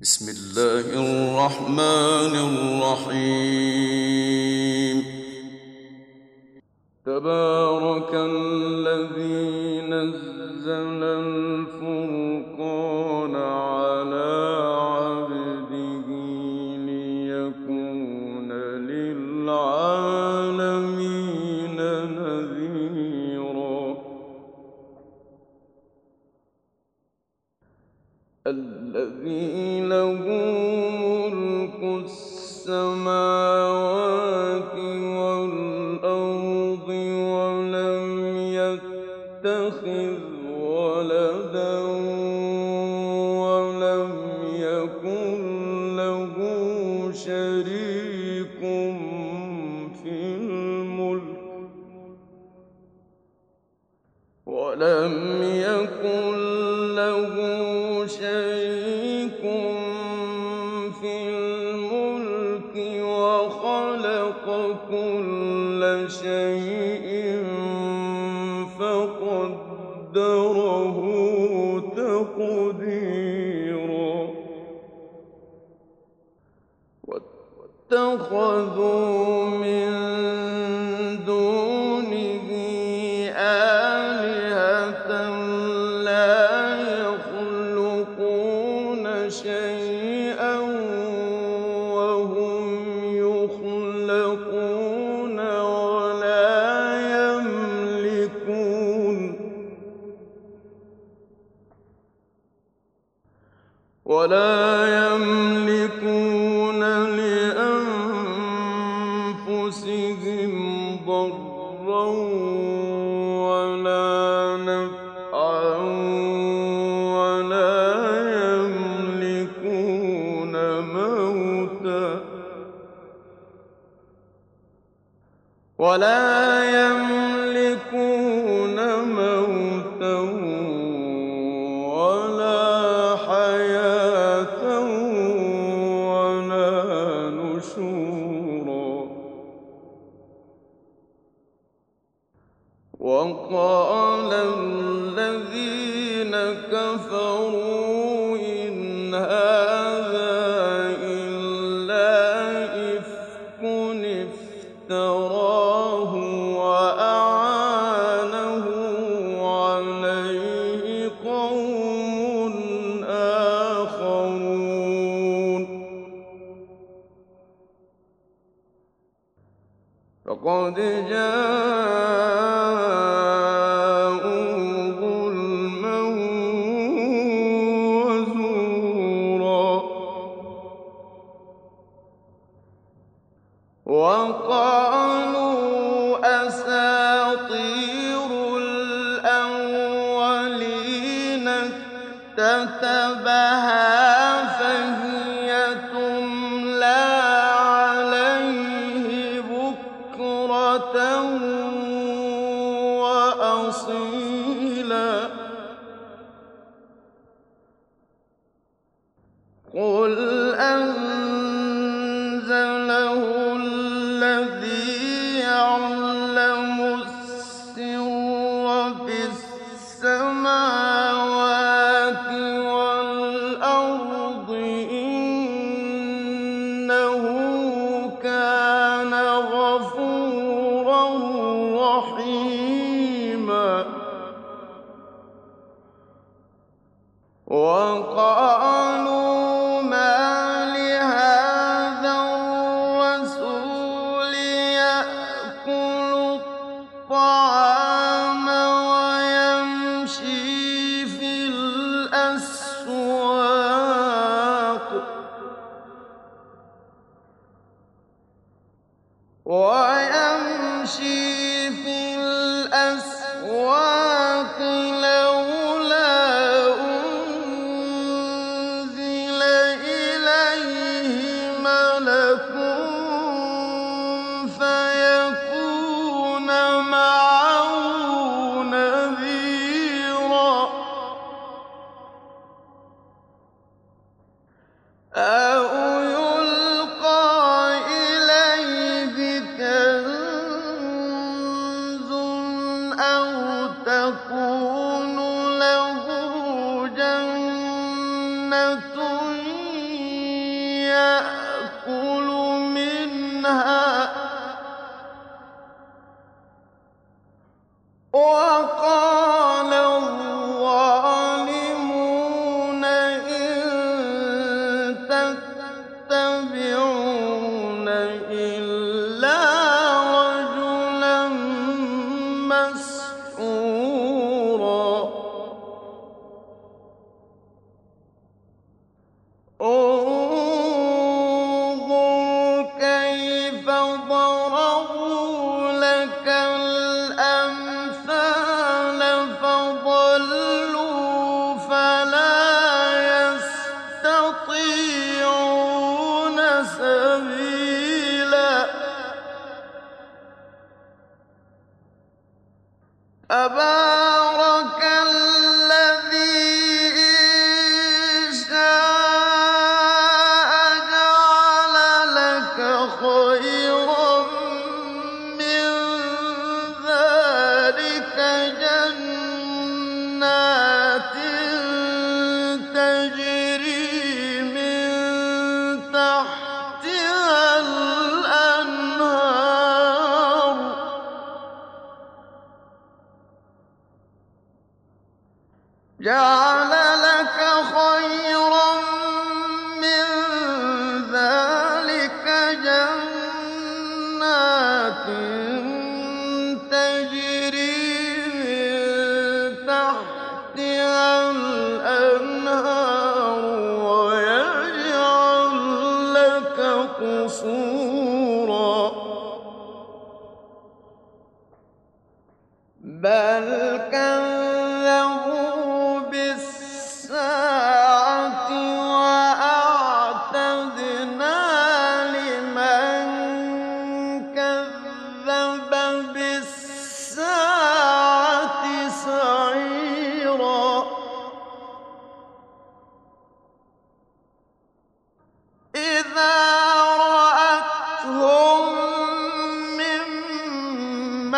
بسم الله الرحمن الرحيم. تبارك الله اتخذوا من كفروا ما لكم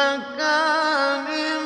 مكان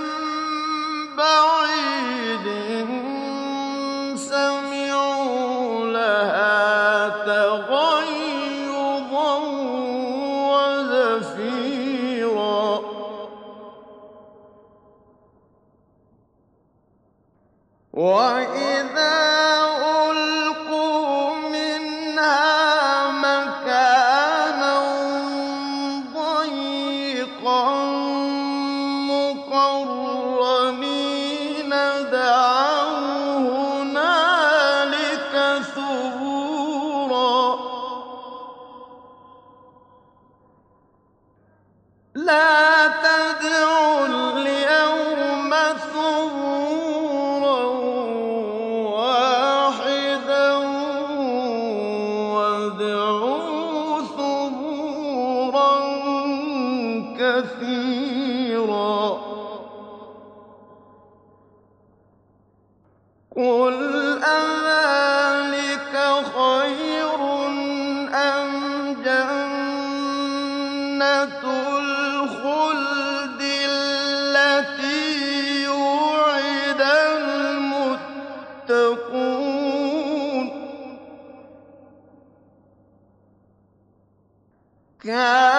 كانت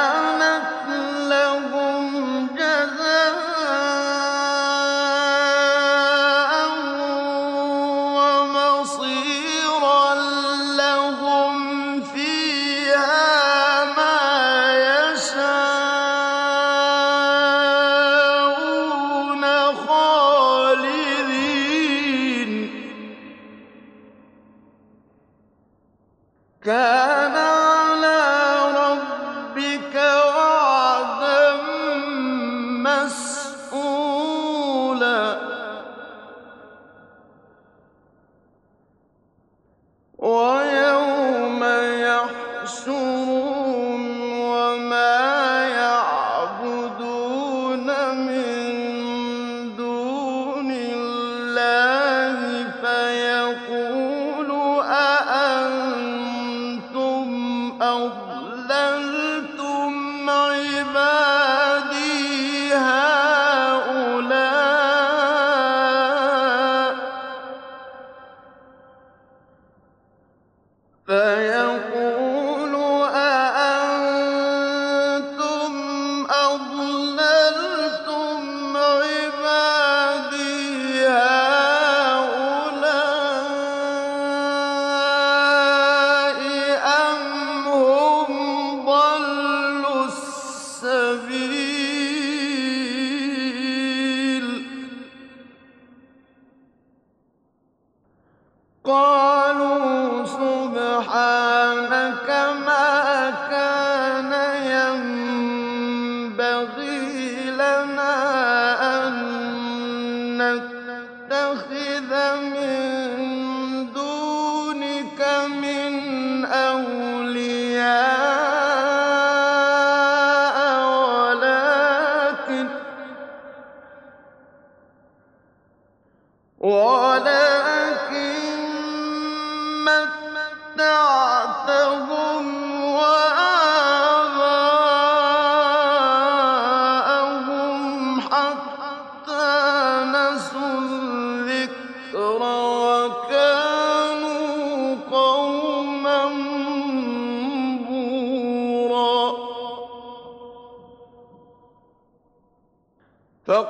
عبادي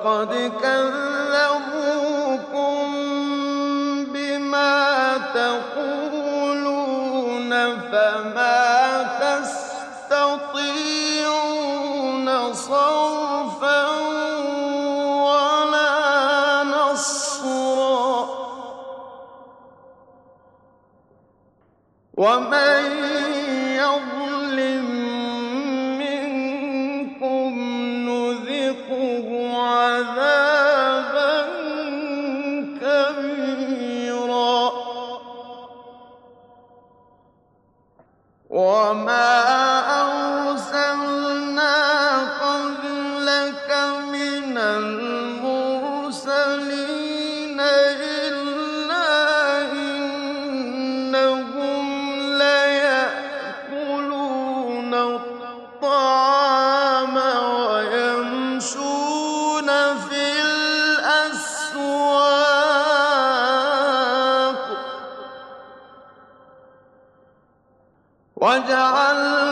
فقد كذبوكم وجعلنا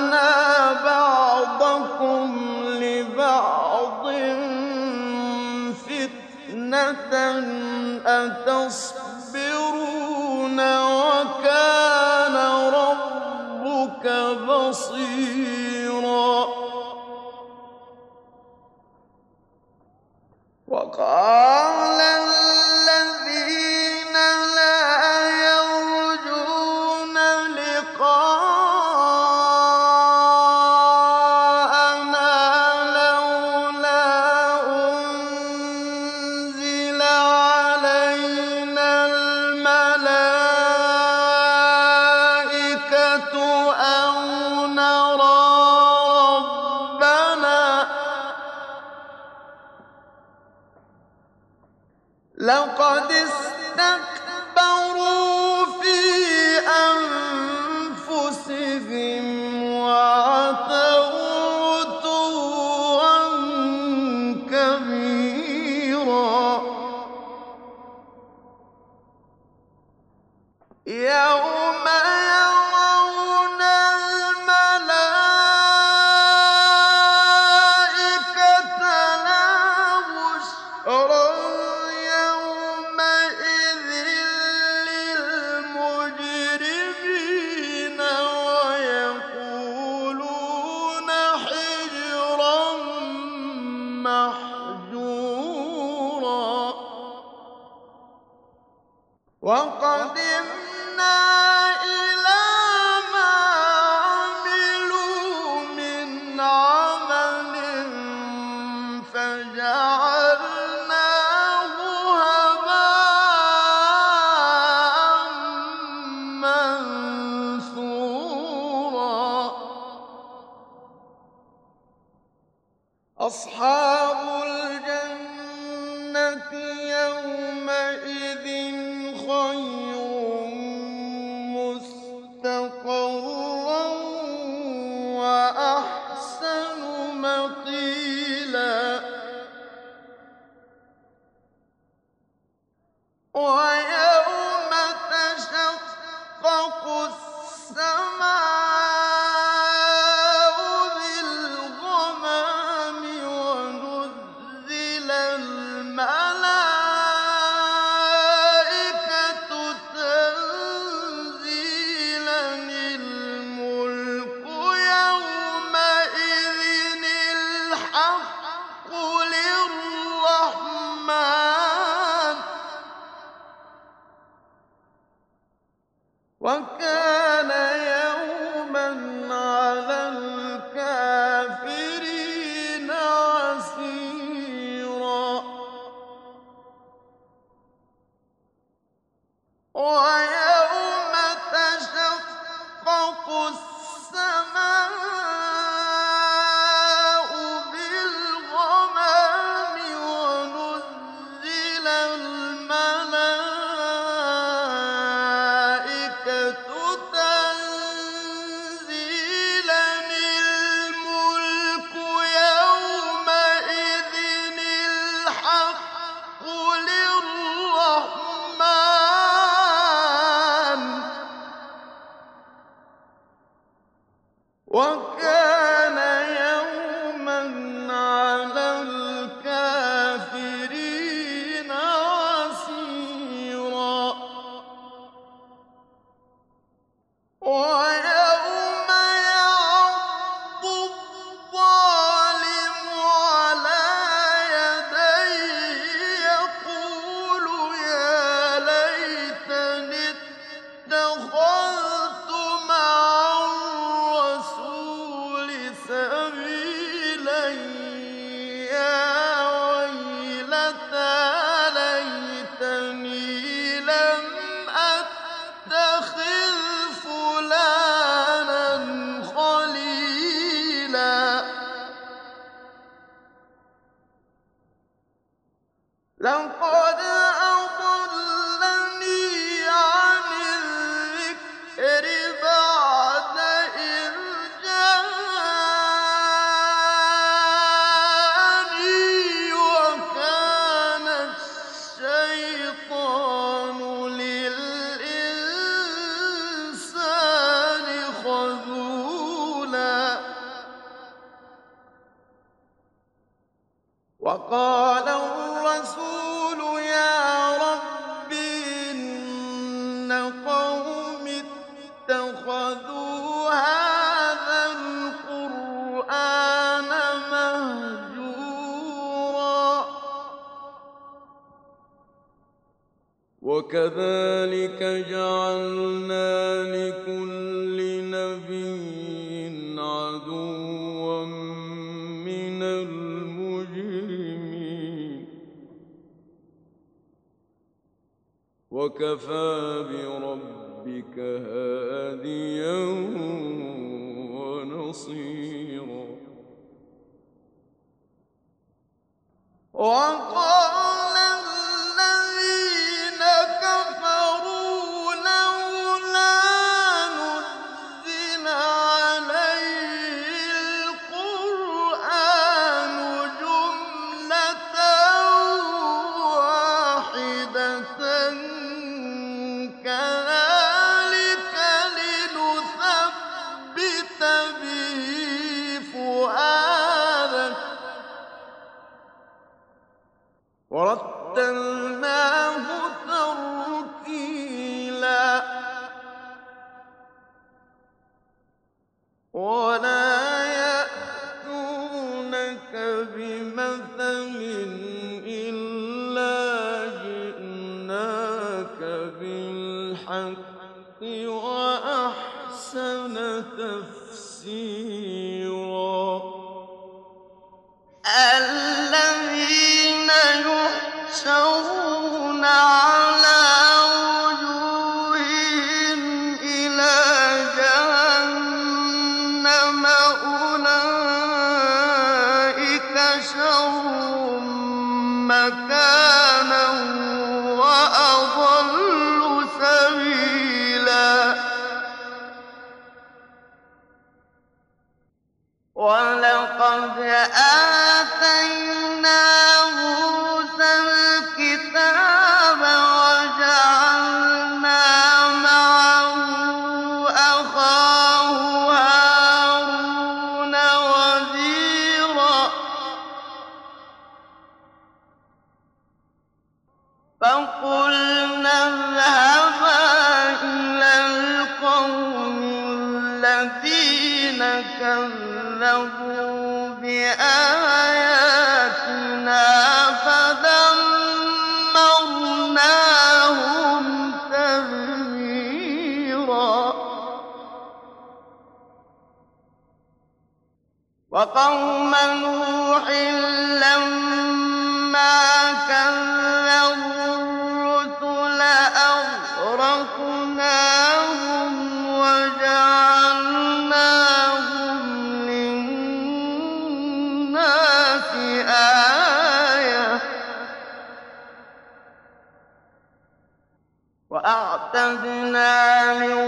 مَّكَانًا وَأَضَلُّ. وَأَعْتَدْنَا لِلظَّالِمِينَ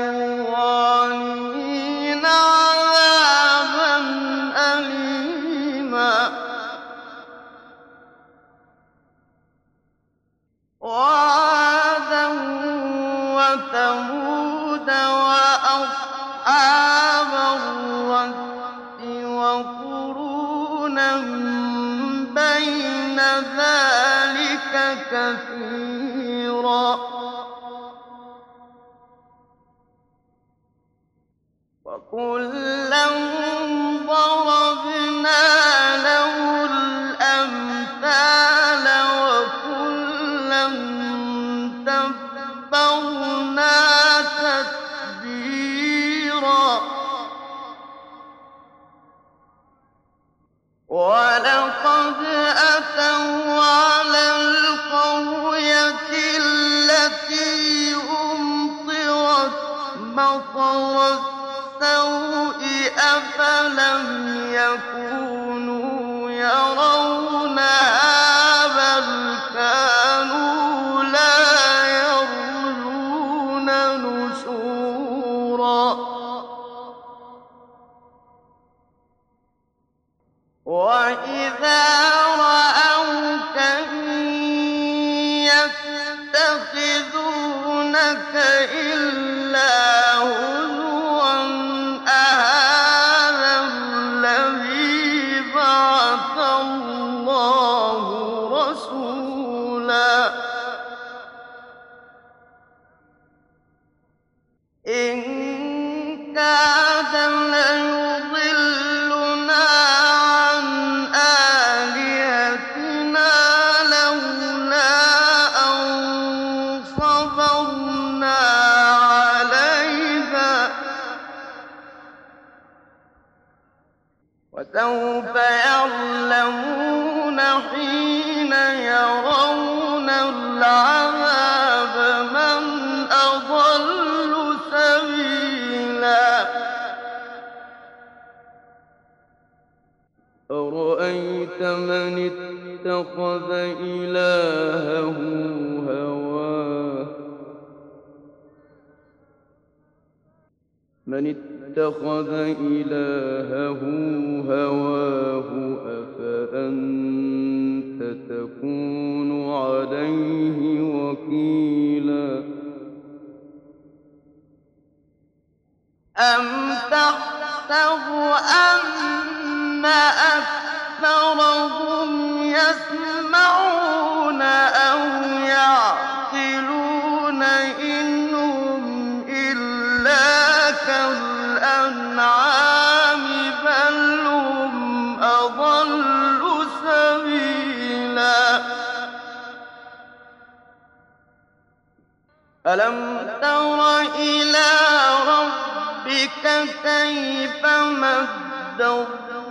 أرأيت من اتخذ إلهه هواه؟ من اتخذ إلهه هواه أفأنت تكون عليه وكيلا؟ أم تحسب أن أكثرهم يسمعون أو يعقلون إلا كالأنعام بل هم أضل سبيلا. ألم تر إلى ربك كيف مد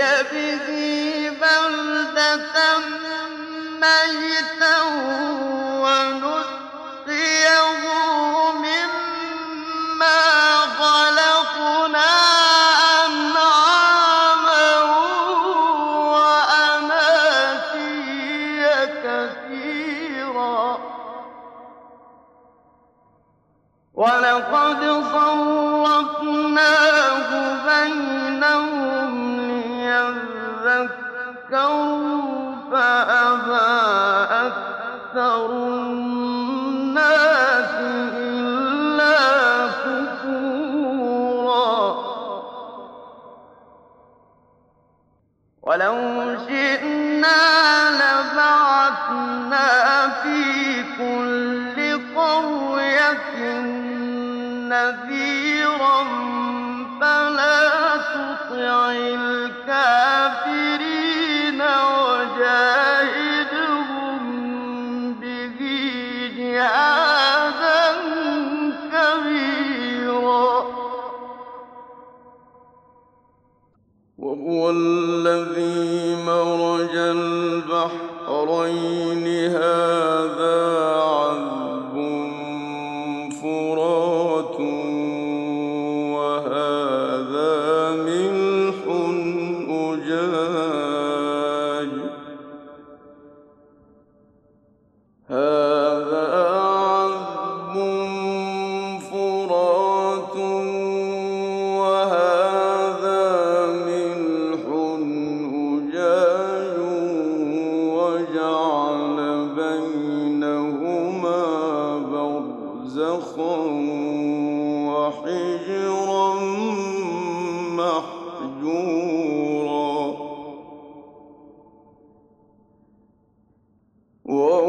به بلدة ميتا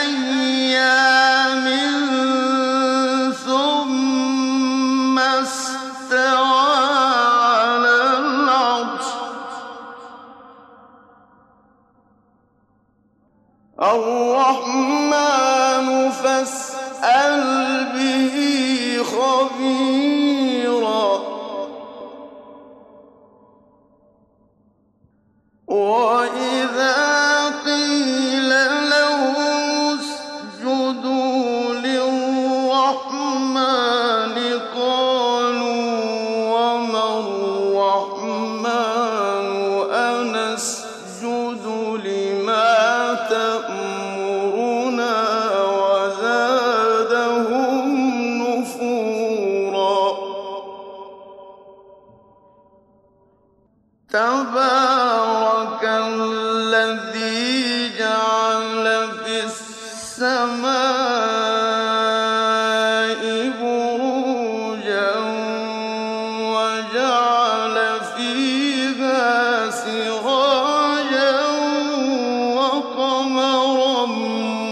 أيام وَقَمَرًا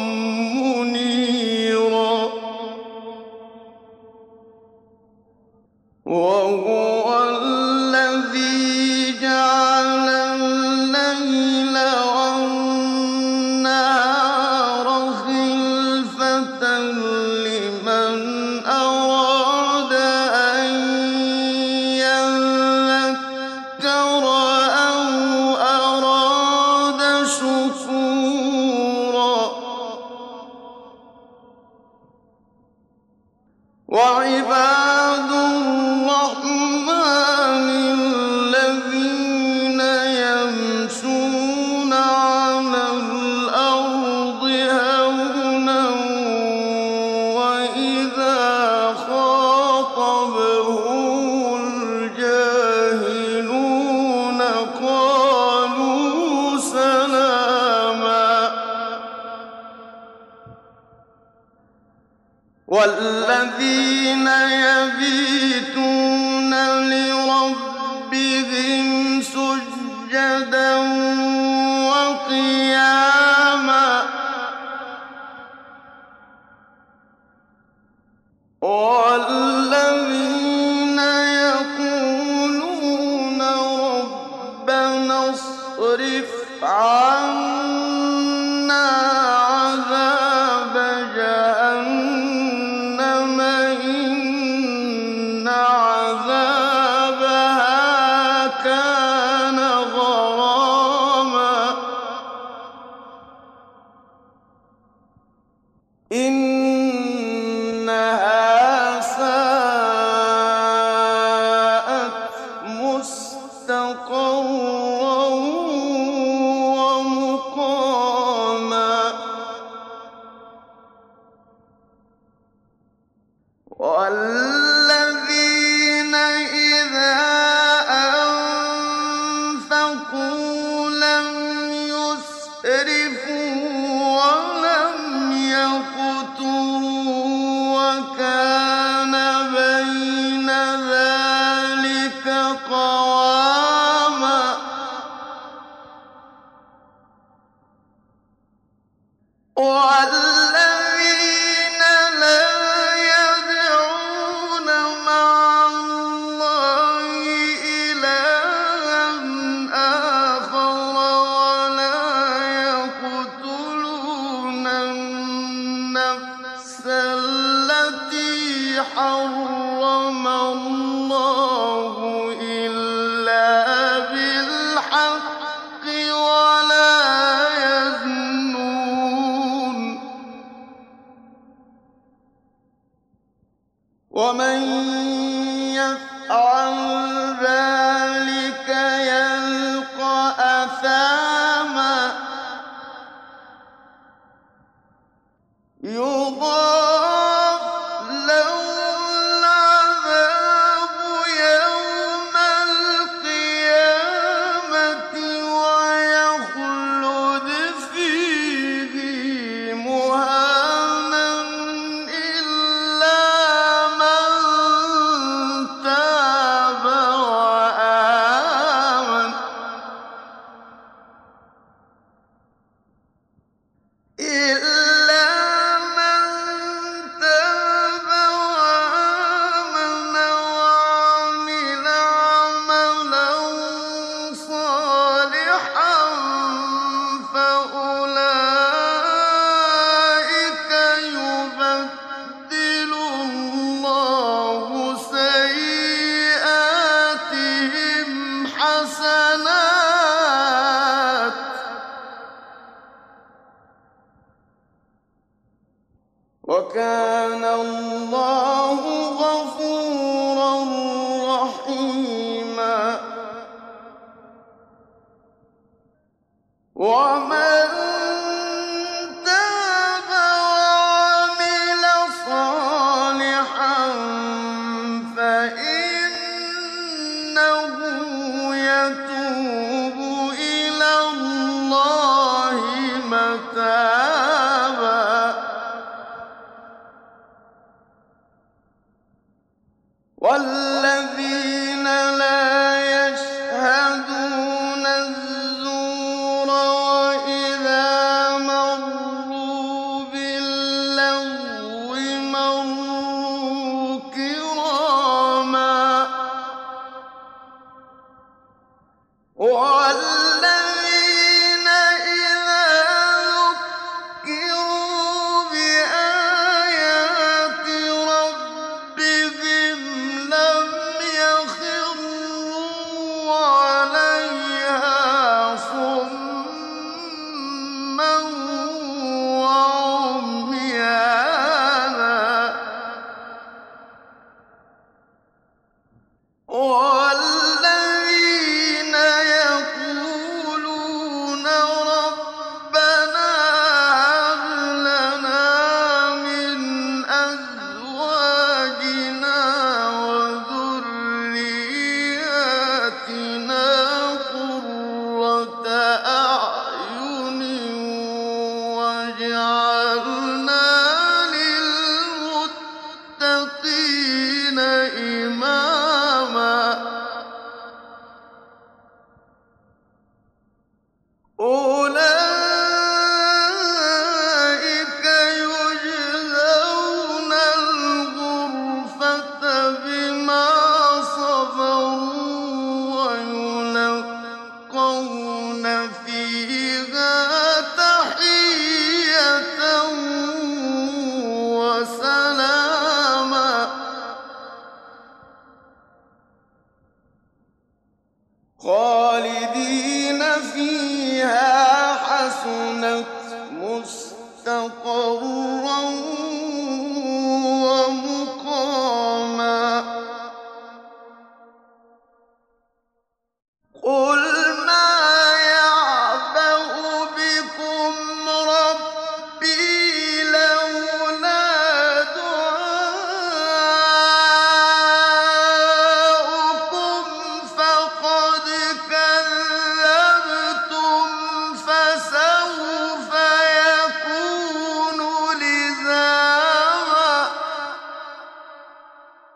وَالَّذِينَ